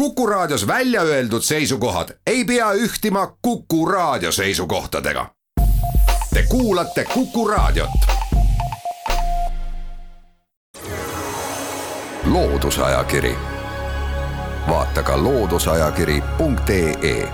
Kuku Raadios välja öeldud seisukohad ei pea ühtima Kuku Raadio seisukohtadega. Te kuulate Kuku Raadiot. loodusajakiri, vaata ka looduseajakiri.ee.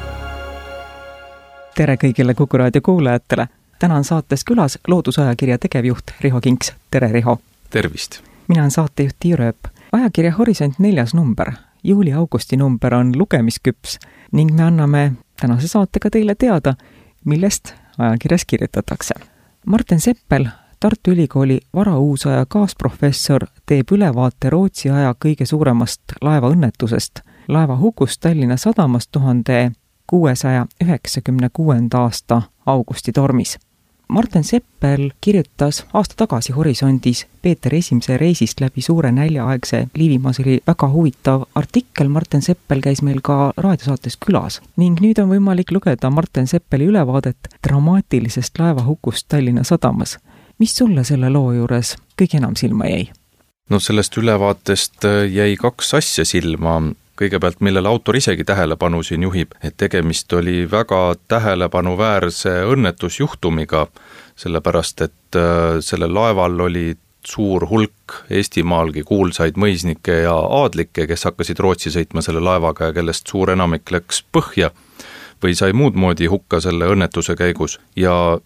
tere kõigile Kuku Raadio kuulajatele. täna on saates külas Loodusajakirja tegevjuht Riho Kinks. tere, Riho! tervist! mina olen saatejuht Tiia Rööp. ajakirja Horisont neljas number juuli-augusti number on lugemisküps ning me anname tänase saatega teile teada, millest ajakirjas kirjutatakse. Martin Seppel, Tartu Ülikooli varauusaja kaasprofessor, teeb ülevaate Rootsi aja kõige suuremast laevaõnnetusest, laeva hukust Tallinna sadamas tuhande kuuesaja üheksakümne kuuenda aasta augustitormis Martin Seppel kirjutas aasta tagasi Horisondis Peeter Esimese reisist läbi suure näljaaegse Liivimaa, see oli väga huvitav artikkel, Martin Seppel käis meil ka raadiosaates külas. ning nüüd on võimalik lugeda Martin Seppeli ülevaadet dramaatilisest laevahukust Tallinna sadamas. mis sulle selle loo juures kõige enam silma jäi? no sellest ülevaatest jäi kaks asja silma, kõigepealt, millele autor isegi tähelepanu siin juhib, et tegemist oli väga tähelepanuväärse õnnetusjuhtumiga, sellepärast et äh, sellel laeval oli suur hulk Eestimaalgi kuulsaid mõisnikke ja aadlikke, kes hakkasid Rootsi sõitma selle laevaga ja kellest suur enamik läks põhja või sai muud moodi hukka selle õnnetuse käigus. Ja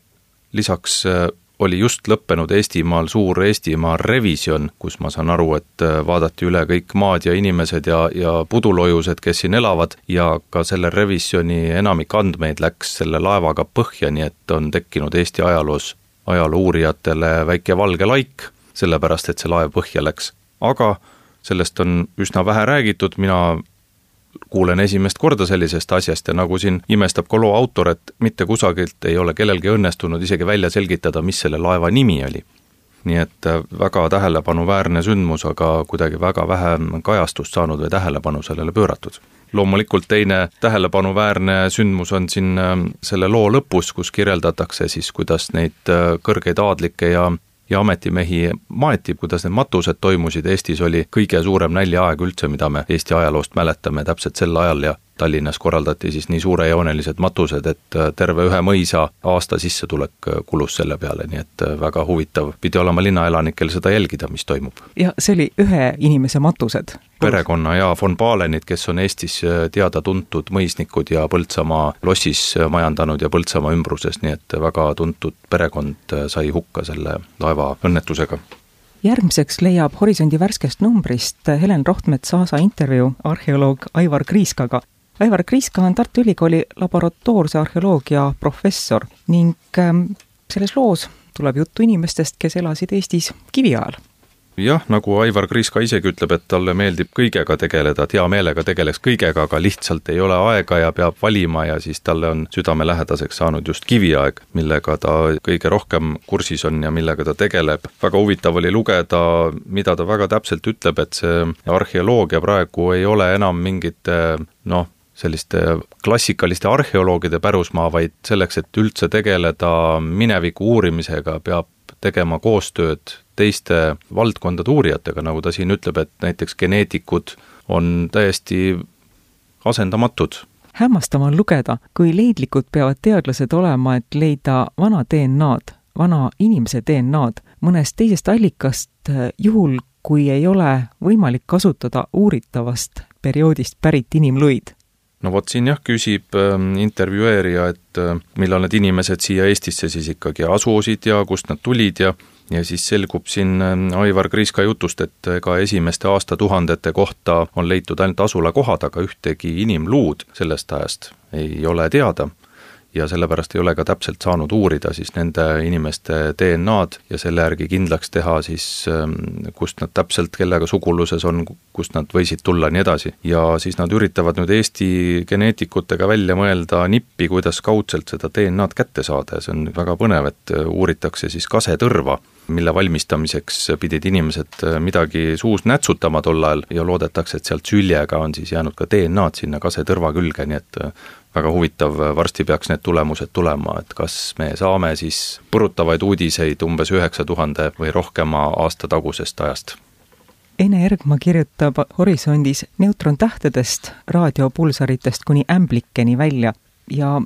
lisaks äh, oli just lõppenud Eestimaal suur Eestimaa revisjon, kus ma saan aru, et äh, vaadati üle kõik maad ja inimesed ja, ja pudulojused, kes siin elavad, ja ka selle revisjoni enamik andmeid läks selle laevaga põhja, nii et on tekkinud Eesti ajaloos ajaloo uurijatele väike valge laik, sellepärast et see laev põhja läks. aga sellest on üsna vähe räägitud, mina kuulen esimest korda sellisest asjast ja nagu siin imestab ka loo autor, et mitte kusagilt ei ole kellelgi õnnestunud isegi välja selgitada, mis selle laeva nimi oli. nii et äh, väga tähelepanuväärne sündmus, aga kuidagi väga vähe kajastust saanud või tähelepanu sellele pööratud. loomulikult teine tähelepanuväärne sündmus on siin äh, selle loo lõpus, kus kirjeldatakse siis, kuidas neid äh, kõrgeid aadlikke ja ja ametimehi maeti, kuidas need matused toimusid, Eestis oli kõige suurem näljaaeg üldse, mida me Eesti ajaloost mäletame täpselt sel ajal ja Tallinnas korraldati siis nii suurejoonelised matused, et äh, terve ühe mõisa aasta sissetulek äh, kulus selle peale, nii et äh, väga huvitav pidi olema linnaelanikel seda jälgida, mis toimub. ja see oli ühe inimese matused? perekonna ja von Palenid, kes on Eestis teada-tuntud mõisnikud ja Põltsamaa lossis majandanud ja Põltsamaa ümbruses, nii et väga tuntud perekond sai hukka selle laeva õnnetusega järgmiseks leiab Horisondi värskest numbrist Helen Rohtmets-Aasa intervjuu arheoloog Aivar Kriiskaga, Aivar Kriiska on Tartu Ülikooli laboratoorse arheoloogia professor ning ähm, selles loos tuleb juttu inimestest, kes elasid Eestis kiviajal jah, nagu Aivar Kriiska isegi ütleb, et talle meeldib kõigega tegeleda, et hea meelega tegeleks kõigega, aga lihtsalt ei ole aega ja peab valima ja siis talle on südamelähedaseks saanud just kiviaeg, millega ta kõige rohkem kursis on ja millega ta tegeleb. väga huvitav oli lugeda, mida ta väga täpselt ütleb, et see arheoloogia praegu ei ole enam mingite noh, selliste klassikaliste arheoloogide pärusmaa, vaid selleks, et üldse tegeleda mineviku uurimisega, peab tegema koostööd teiste valdkondade uurijatega, nagu ta siin ütleb, et näiteks geneetikud on täiesti asendamatud. hämmastav on lugeda, kui leidlikud peavad teadlased olema, et leida vana DNA-d, vana inimese DNA-d mõnest teisest allikast, juhul kui ei ole võimalik kasutada uuritavast perioodist pärit inimluid no vot siin jah, küsib äh, intervjueerija, et äh, millal need inimesed siia Eestisse siis ikkagi asusid ja kust nad tulid ja ja siis selgub siin äh, Aivar Kriiska jutust, et ega esimeste aastatuhandete kohta on leitud ainult asulakohad, aga ühtegi inimluud sellest ajast ei ole teada ja sellepärast ei ole ka täpselt saanud uurida siis nende inimeste DNA-d ja selle järgi kindlaks teha siis, ähm, kust nad täpselt, kellega suguluses on, kust nad võisid tulla ja nii edasi. ja siis nad üritavad nüüd Eesti geneetikutega välja mõelda nippi, kuidas kaudselt seda DNA-d kätte saada ja see on väga põnev, et uuritakse siis kasetõrva mille valmistamiseks pidid inimesed midagi suus nätsutama tol ajal ja loodetakse, et sealt süljega on siis jäänud ka DNA-d sinna kasetõrva külge, nii et väga huvitav, varsti peaks need tulemused tulema, et kas me saame siis põrutavaid uudiseid umbes üheksa tuhande või rohkema aasta tagusest ajast. Ene Ergma kirjutab Horisondis neutrontähtedest, raadiopulsaritest kuni ämblikeni välja ja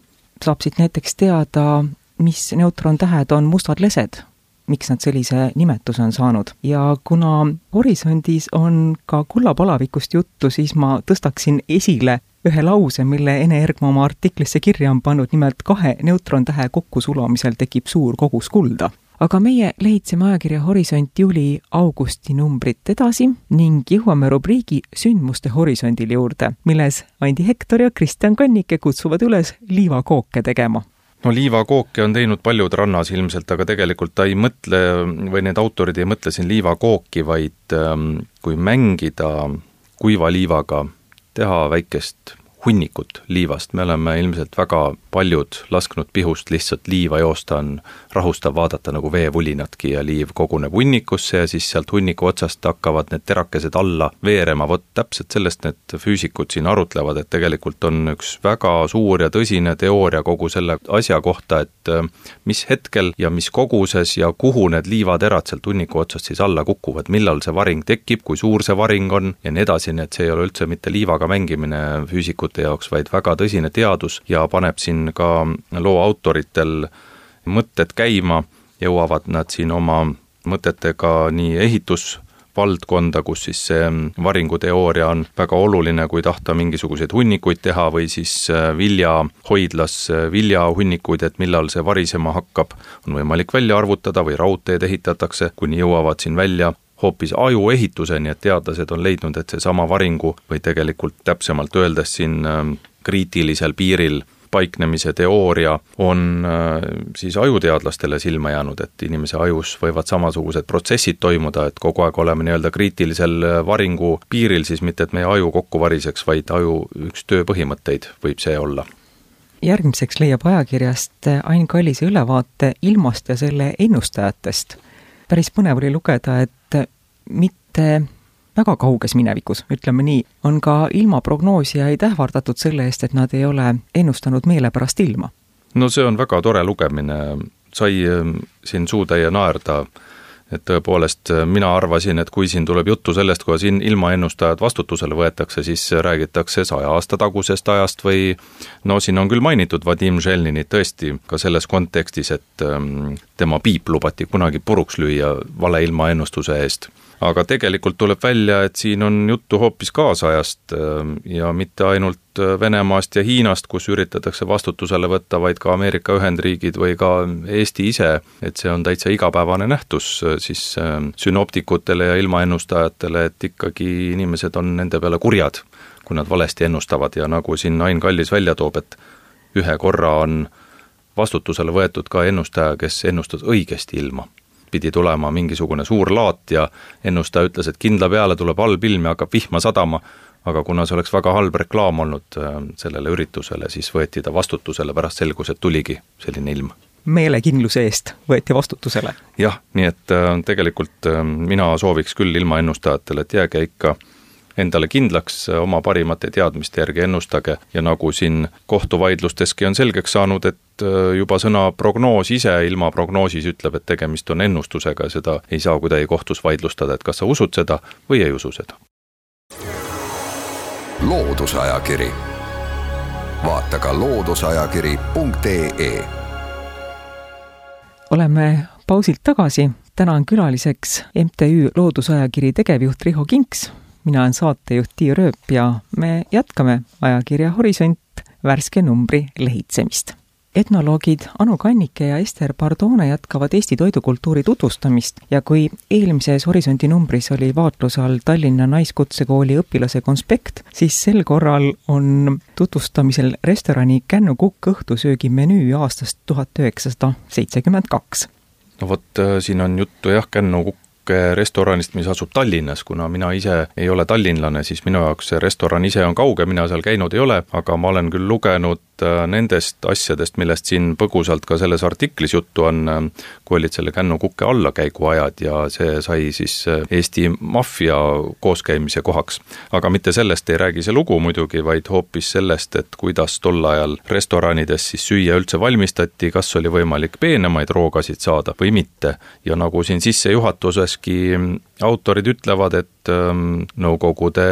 saab siit näiteks teada, mis neutrontähed on mustad lesed, miks nad sellise nimetuse on saanud. ja kuna Horisondis on ka kullapalavikust juttu, siis ma tõstaksin esile ühe lause, mille Ene Ergma oma artiklisse kirja on pannud, nimelt kahe neutrontähe kokkusulamisel tekib suur kogus kulda. Aga meie lehitseme ajakirja Horisont juuli-augusti numbrit edasi ning jõuame rubriigi Sündmuste horisondil juurde, milles Andi Hektor ja Kristjan Kannike kutsuvad üles liivakooke tegema no liivakooke on teinud paljud rannas ilmselt, aga tegelikult ta ei mõtle või need autorid ei mõtle siin liivakooki, vaid ähm, kui mängida kuiva liivaga, teha väikest hunnikut liivast, me oleme ilmselt väga paljud lasknud pihust lihtsalt liiva joosta, on rahustav vaadata nagu veevulinatki ja liiv koguneb hunnikusse ja siis sealt hunniku otsast hakkavad need terakesed alla veerema, vot täpselt sellest need füüsikud siin arutlevad, et tegelikult on üks väga suur ja tõsine teooria kogu selle asja kohta, et äh, mis hetkel ja mis koguses ja kuhu need liivaterad sealt hunniku otsast siis alla kukuvad, millal see varing tekib, kui suur see varing on ja nii edasi, nii et see ei ole üldse mitte liivaga mängimine. Füüsikute uurijate jaoks, vaid väga tõsine teadus ja paneb siin ka loo autoritel mõtted käima, jõuavad nad siin oma mõtetega nii ehitus valdkonda, kus siis see varinguteooria on väga oluline, kui tahta mingisuguseid hunnikuid teha või siis äh, viljahoidlas äh, viljahunnikuid, et millal see varisema hakkab, on võimalik välja arvutada või raudteed ehitatakse, kuni jõuavad siin välja hoopis ajuehituseni, et teadlased on leidnud, et seesama varingu või tegelikult täpsemalt öeldes siin ähm, kriitilisel piiril paiknemise teooria on äh, siis ajuteadlastele silma jäänud, et inimese ajus võivad samasugused protsessid toimuda, et kogu aeg oleme nii-öelda kriitilisel äh, varingu piiril, siis mitte, et meie aju kokku variseks, vaid aju üks töö põhimõtteid võib see olla järgmiseks leiab ajakirjast Ain Kallise ülevaate ilmast ja selle ennustajatest. päris põnev oli lugeda, et mitte väga kauges minevikus, ütleme nii, on ka ilmaprognoosijaid ähvardatud selle eest, et nad ei ole ennustanud meelepärast ilma. no see on väga tore lugemine, sai ähm, siin suutäie naerda et tõepoolest mina arvasin, et kui siin tuleb juttu sellest, kuidas in-, ilmaennustajad vastutusele võetakse, siis räägitakse saja aasta tagusest ajast või no siin on küll mainitud Vadim Želninit tõesti ka selles kontekstis, et ähm, tema piip lubati kunagi puruks lüüa valeilmaennustuse eest aga tegelikult tuleb välja, et siin on juttu hoopis kaasajast ähm, ja mitte ainult äh, Venemaast ja Hiinast, kus üritatakse vastutusele võtta, vaid ka Ameerika Ühendriigid või ka Eesti ise, et see on täitsa igapäevane nähtus äh, siis sünoptikutele ja ilmaennustajatele, et ikkagi inimesed on nende peale kurjad, kui nad valesti ennustavad. Ja nagu siin Ain Kallis välja toob, et ühe korra on vastutusele võetud ka ennustaja, kes ennustas õigesti ilma pidi tulema mingisugune suur laat ja ennustaja ütles, et kindla peale tuleb halb ilm ja hakkab vihma sadama, aga kuna see oleks väga halb reklaam olnud äh, sellele üritusele, siis võeti ta vastutusele, pärast selgus, et tuligi selline ilm meelekindluse eest võeti vastutusele. jah, nii et äh, tegelikult äh, mina sooviks küll ilmaennustajatele, et jääge ikka endale kindlaks, oma parimate teadmiste järgi ennustage ja nagu siin kohtuvaidlusteski on selgeks saanud, et äh, juba sõna prognoos ise ilma prognoosis ütleb, et tegemist on ennustusega ja seda ei saa kuidagi kohtus vaidlustada, et kas sa usud seda või ei usu seda. loodusajakiri, vaata ka looduseajakiri.ee oleme pausilt tagasi, täna on külaliseks MTÜ Loodusajakiri tegevjuht Riho Kinks mina olen saatejuht Tiia Rööp ja me jätkame ajakirja Horisont värske numbri lehitsemist. etnoloogid Anu Kannike ja Ester Pardone jätkavad Eesti toidukultuuri tutvustamist ja kui eelmises Horisondi numbris oli vaatluse all Tallinna Naiskutsekooli õpilase konspekt, siis sel korral on tutvustamisel restorani Kännu Kukk õhtusöögi menüü aastast tuhat üheksasada seitsekümmend kaks no vot, äh, siin on juttu jah, Kännu Kukk restoranist, mis asub Tallinnas, kuna mina ise ei ole tallinlane, siis minu jaoks see restoran ise on kauge, mina seal käinud ei ole, aga ma olen küll lugenud nendest asjadest, millest siin põgusalt ka selles artiklis juttu on, äh, kui olid selle Kännu kuke allakäiguajad ja see sai siis äh, Eesti maffia kooskäimise kohaks. aga mitte sellest ei räägi see lugu muidugi, vaid hoopis sellest, et kuidas tol ajal restoranides siis süüa üldse valmistati, kas oli võimalik peenemaid roogasid saada või mitte. ja nagu siin sissejuhatuses üheski autorid ütlevad, et ähm, Nõukogude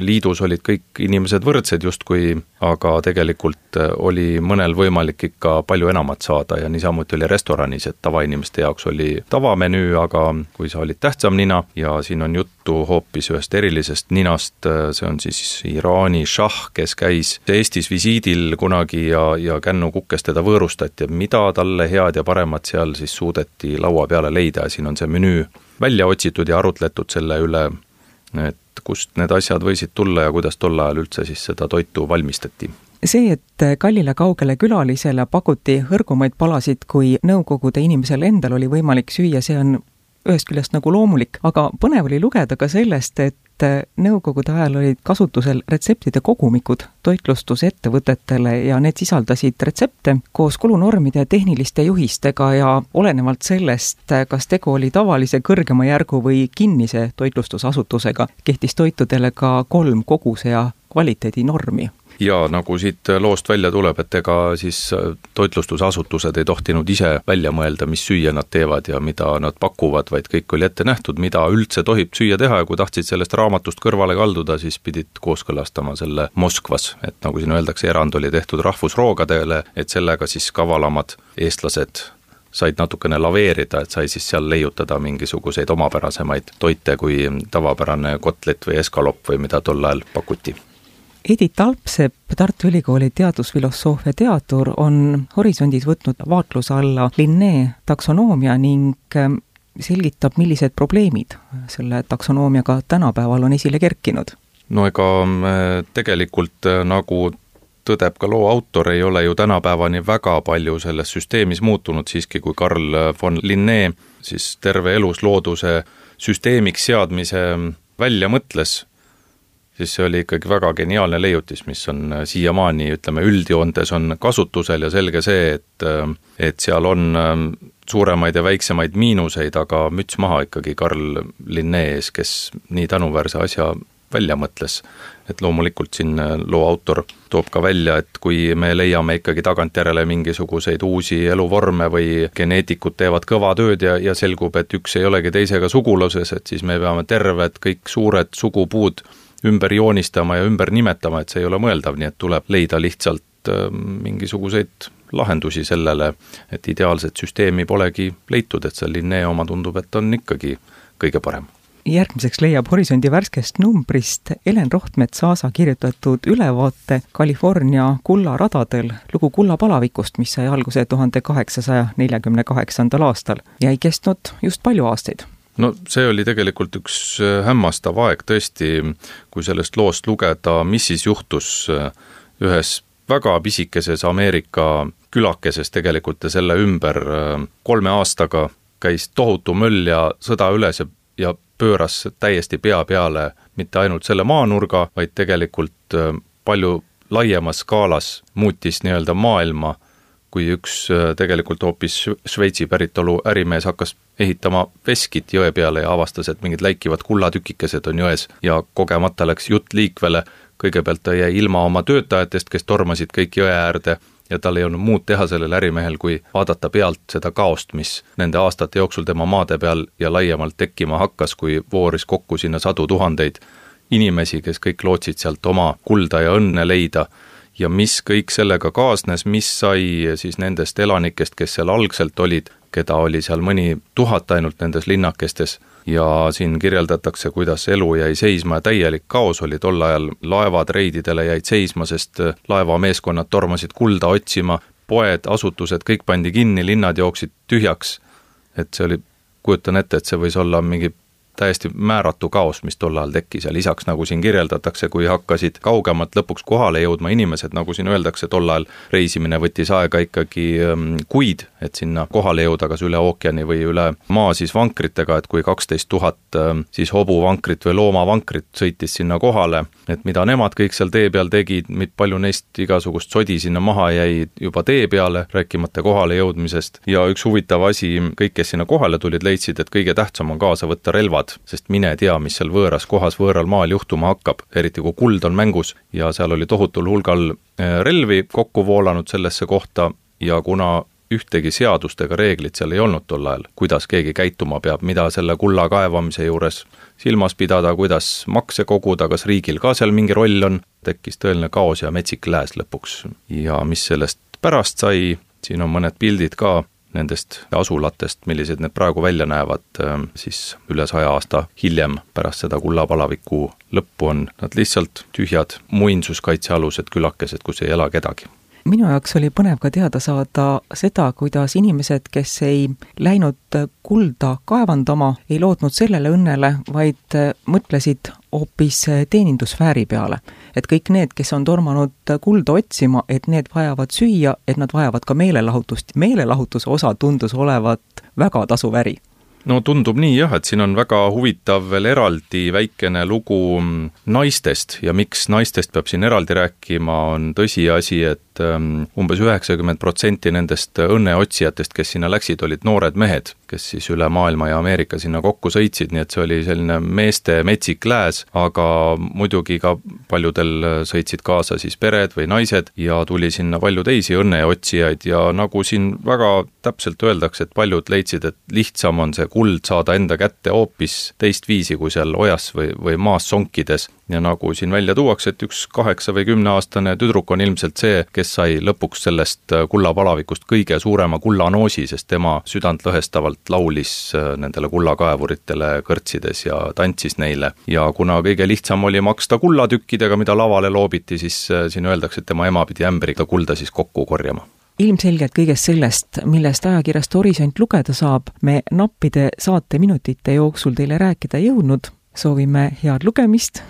Liidus olid kõik inimesed võrdsed justkui, aga tegelikult äh, oli mõnel võimalik ikka palju enamat saada ja niisamuti oli restoranis, et tavainimeste jaoks oli tavamenüü, aga kui sa olid tähtsam nina ja siin on juttu hoopis ühest erilisest ninast, äh, see on siis Iraani šahh, kes käis Eestis visiidil kunagi ja, ja kännukukes teda võõrustati, et mida talle head ja paremat seal siis suudeti laua peale leida? Ja siin on see menüü välja otsitud ja arutletud selle üle, et kust need asjad võisid tulla ja kuidas tol ajal üldse siis seda toitu valmistati. See, et kallile kaugele külalisele pakuti hõrgumaid palasid, kui Nõukogude inimesel endal oli võimalik süüa, see on ühest küljest nagu loomulik, aga põnev oli lugeda ka sellest, et Nõukogude ajal olid kasutusel retseptide kogumikud toitlustusettevõtetele ja need sisaldasid retsepte koos kulunormide ja tehniliste juhistega ja olenevalt sellest, kas tegu oli tavalise kõrgema järgu või kinnise toitlustusasutusega, kehtis toitudele ka kolm koguse ja kvaliteedinormi ja nagu siit loost välja tuleb, et ega siis äh, toitlustusasutused ei tohtinud ise välja mõelda, mis süüa nad teevad ja mida nad pakuvad, vaid kõik oli ette nähtud, mida üldse tohib süüa teha ja kui tahtsid sellest raamatust kõrvale kalduda, siis pidid kooskõlastama selle Moskvas, et nagu siin öeldakse, erand oli tehtud rahvusroogadele, et sellega siis kavalamad eestlased said natukene laveerida, et sai siis seal leiutada mingisuguseid omapärasemaid toite kui tavapärane kotlet või eskalopp või mida tol ajal pakuti Edith Alpsepp, Tartu Ülikooli teadusfilosoofia teadur, on Horisondis võtnud vaatluse alla Linné taksonoomia ning ähm, selgitab, millised probleemid selle taksonoomiaga tänapäeval on esile kerkinud. no ega äh, tegelikult äh, nagu tõdeb ka loo autor, ei ole ju tänapäevani väga palju selles süsteemis muutunud, siiski kui Carl von Linné siis terve elus looduse süsteemiks seadmise välja mõtles siis see oli ikkagi väga geniaalne leiutis, mis on äh, siiamaani, ütleme, üldjoontes on kasutusel ja selge see, et äh, et seal on ähm, suuremaid ja väiksemaid miinuseid, aga müts maha ikkagi Carl Linné ees, kes nii tänuväärse asja välja mõtles. et loomulikult siin äh, loo autor toob ka välja, et kui me leiame ikkagi tagantjärele mingisuguseid uusi eluvorme või geneetikud teevad kõva tööd ja, ja selgub, et üks ei olegi teisega suguluses, et siis me peame terved kõik suured sugupuud ümber joonistama ja ümber nimetama, et see ei ole mõeldav, nii et tuleb leida lihtsalt ähm, mingisuguseid lahendusi sellele, et ideaalset süsteemi polegi leitud, et see Linné oma tundub, et on ikkagi kõige parem. Järgmiseks leiab Horisondi värskest numbrist Helen Rohtmets-Aasa kirjutatud ülevaate California kullaradadel lugu kullapalavikust, mis sai alguse tuhande kaheksasaja neljakümne kaheksandal aastal ja ei kestnud just palju aastaid no see oli tegelikult üks äh, hämmastav aeg tõesti, kui sellest loost lugeda, mis siis juhtus äh, ühes väga pisikeses Ameerika külakeses tegelikult ja selle ümber äh, kolme aastaga käis tohutu möll ja sõda üles ja, ja pööras täiesti pea peale mitte ainult selle maanurga, vaid tegelikult palju laiemas skaalas muutis nii-öelda maailma kui üks äh, tegelikult hoopis Šveitsi päritolu ärimees hakkas ehitama veskit jõe peale ja avastas, et mingid läikivad kullatükikesed on jões ja kogemata läks jutt liikvele, kõigepealt ta jäi ilma oma töötajatest, kes tormasid kõik jõe äärde ja tal ei olnud muud teha sellel ärimehel, kui vaadata pealt seda kaost, mis nende aastate jooksul tema maade peal ja laiemalt tekkima hakkas, kui vooris kokku sinna sadu tuhandeid inimesi, kes kõik lootsid sealt oma kulda ja õnne leida ja mis kõik sellega kaasnes, mis sai siis nendest elanikest, kes seal algselt olid, keda oli seal mõni tuhat ainult nendes linnakestes, ja siin kirjeldatakse, kuidas elu jäi seisma ja täielik kaos oli. Tol ajal, laevad reididele jäid seisma, sest laevameeskonnad tormasid kulda otsima, poed, asutused, kõik pandi kinni, linnad jooksid tühjaks, et see oli, kujutan ette, et see võis olla mingi täiesti määratu kaos, mis tol ajal tekkis ja lisaks, nagu siin kirjeldatakse, kui hakkasid kaugemalt lõpuks kohale jõudma inimesed, nagu siin öeldakse, tol ajal reisimine võttis aega ikkagi ähm, kuid, et sinna kohale jõuda, kas üle ookeani või üle maa siis vankritega, et kui kaksteist tuhat ähm, siis hobuvankrit või loomavankrit sõitis sinna kohale, et mida nemad kõik seal tee peal tegid, palju neist igasugust sodi sinna maha jäi juba tee peale, rääkimata kohale jõudmisest, ja üks huvitav asi, kõik, kes sinna kohale tulid, leidsid, et kõige tähtsam on kaasa võtta relvad, teavad, sest mine tea, mis seal võõras kohas, võõral maal juhtuma hakkab, eriti kui kuld on mängus ja seal oli tohutul hulgal eh, relvi kokku voolanud sellesse kohta ja kuna ühtegi seadust ega reeglit seal ei olnud tol ajal, kuidas keegi käituma peab, mida selle kulla kaevamise juures silmas pidada, kuidas makse koguda, kas riigil ka seal mingi roll on, tekkis tõeline kaos ja metsik lääs lõpuks. ja mis sellest pärast sai, siin on mõned pildid ka nendest asulatest, millised need praegu välja näevad, siis üle saja aasta hiljem, pärast seda kullapalaviku lõppu on nad lihtsalt tühjad muinsuskaitsealused külakesed, kus ei ela kedagi minu jaoks oli põnev ka teada saada seda, kuidas inimesed, kes ei läinud kulda kaevandama, ei lootnud sellele õnnele, vaid mõtlesid hoopis teenindussfääri peale. Et kõik need, kes on tormanud kulda otsima, et need vajavad süüa, et nad vajavad ka meelelahutust. meelelahutuse osa tundus olevat väga tasuv äri no tundub nii jah, et siin on väga huvitav veel eraldi väikene lugu naistest ja miks naistest peab siin eraldi rääkima, on tõsiasi, et ähm, umbes üheksakümmend protsenti nendest õnneotsijatest, kes sinna läksid, olid noored mehed, kes siis üle maailma ja Ameerika sinna kokku sõitsid, nii et see oli selline meeste metsik lääs, aga muidugi ka paljudel sõitsid kaasa siis pered või naised ja tuli sinna palju teisi õnneotsijaid ja nagu siin väga täpselt öeldakse, et paljud leidsid, et lihtsam on see kuld saada enda kätte hoopis teistviisi kui seal ojas või, või maas sonkides. Ja nagu siin välja tuuakse, et üks kaheksa või kümneaastane tüdruk on ilmselt see, kes sai lõpuks sellest kullapalavikust kõige suurema kullanoosi, sest tema südantlõhestavalt laulis äh, nendele kullakaevuritele kõrtsides ja tantsis neile. ja kuna kõige lihtsam oli maksta kullatükkidega, mida lavale loobiti, siis äh, siin öeldakse, et tema ema pidi ämbriga kulda siis kokku korjama ilmselgelt kõigest sellest, millest ajakirjast Horisont lugeda saab, me nappide saateminutite jooksul teile rääkida ei jõudnud. soovime head lugemist.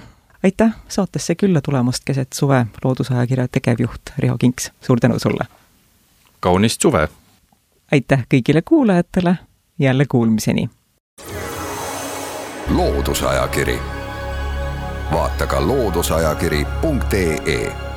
Aitäh saatesse külla tulemast keset suve, Loodusajakirja tegevjuht Riho Kinks, suur tänu sulle! kaunist suve! aitäh kõigile kuulajatele, jälle kuulmiseni! loodusajakiri, vaata ka looduseajakiri.ee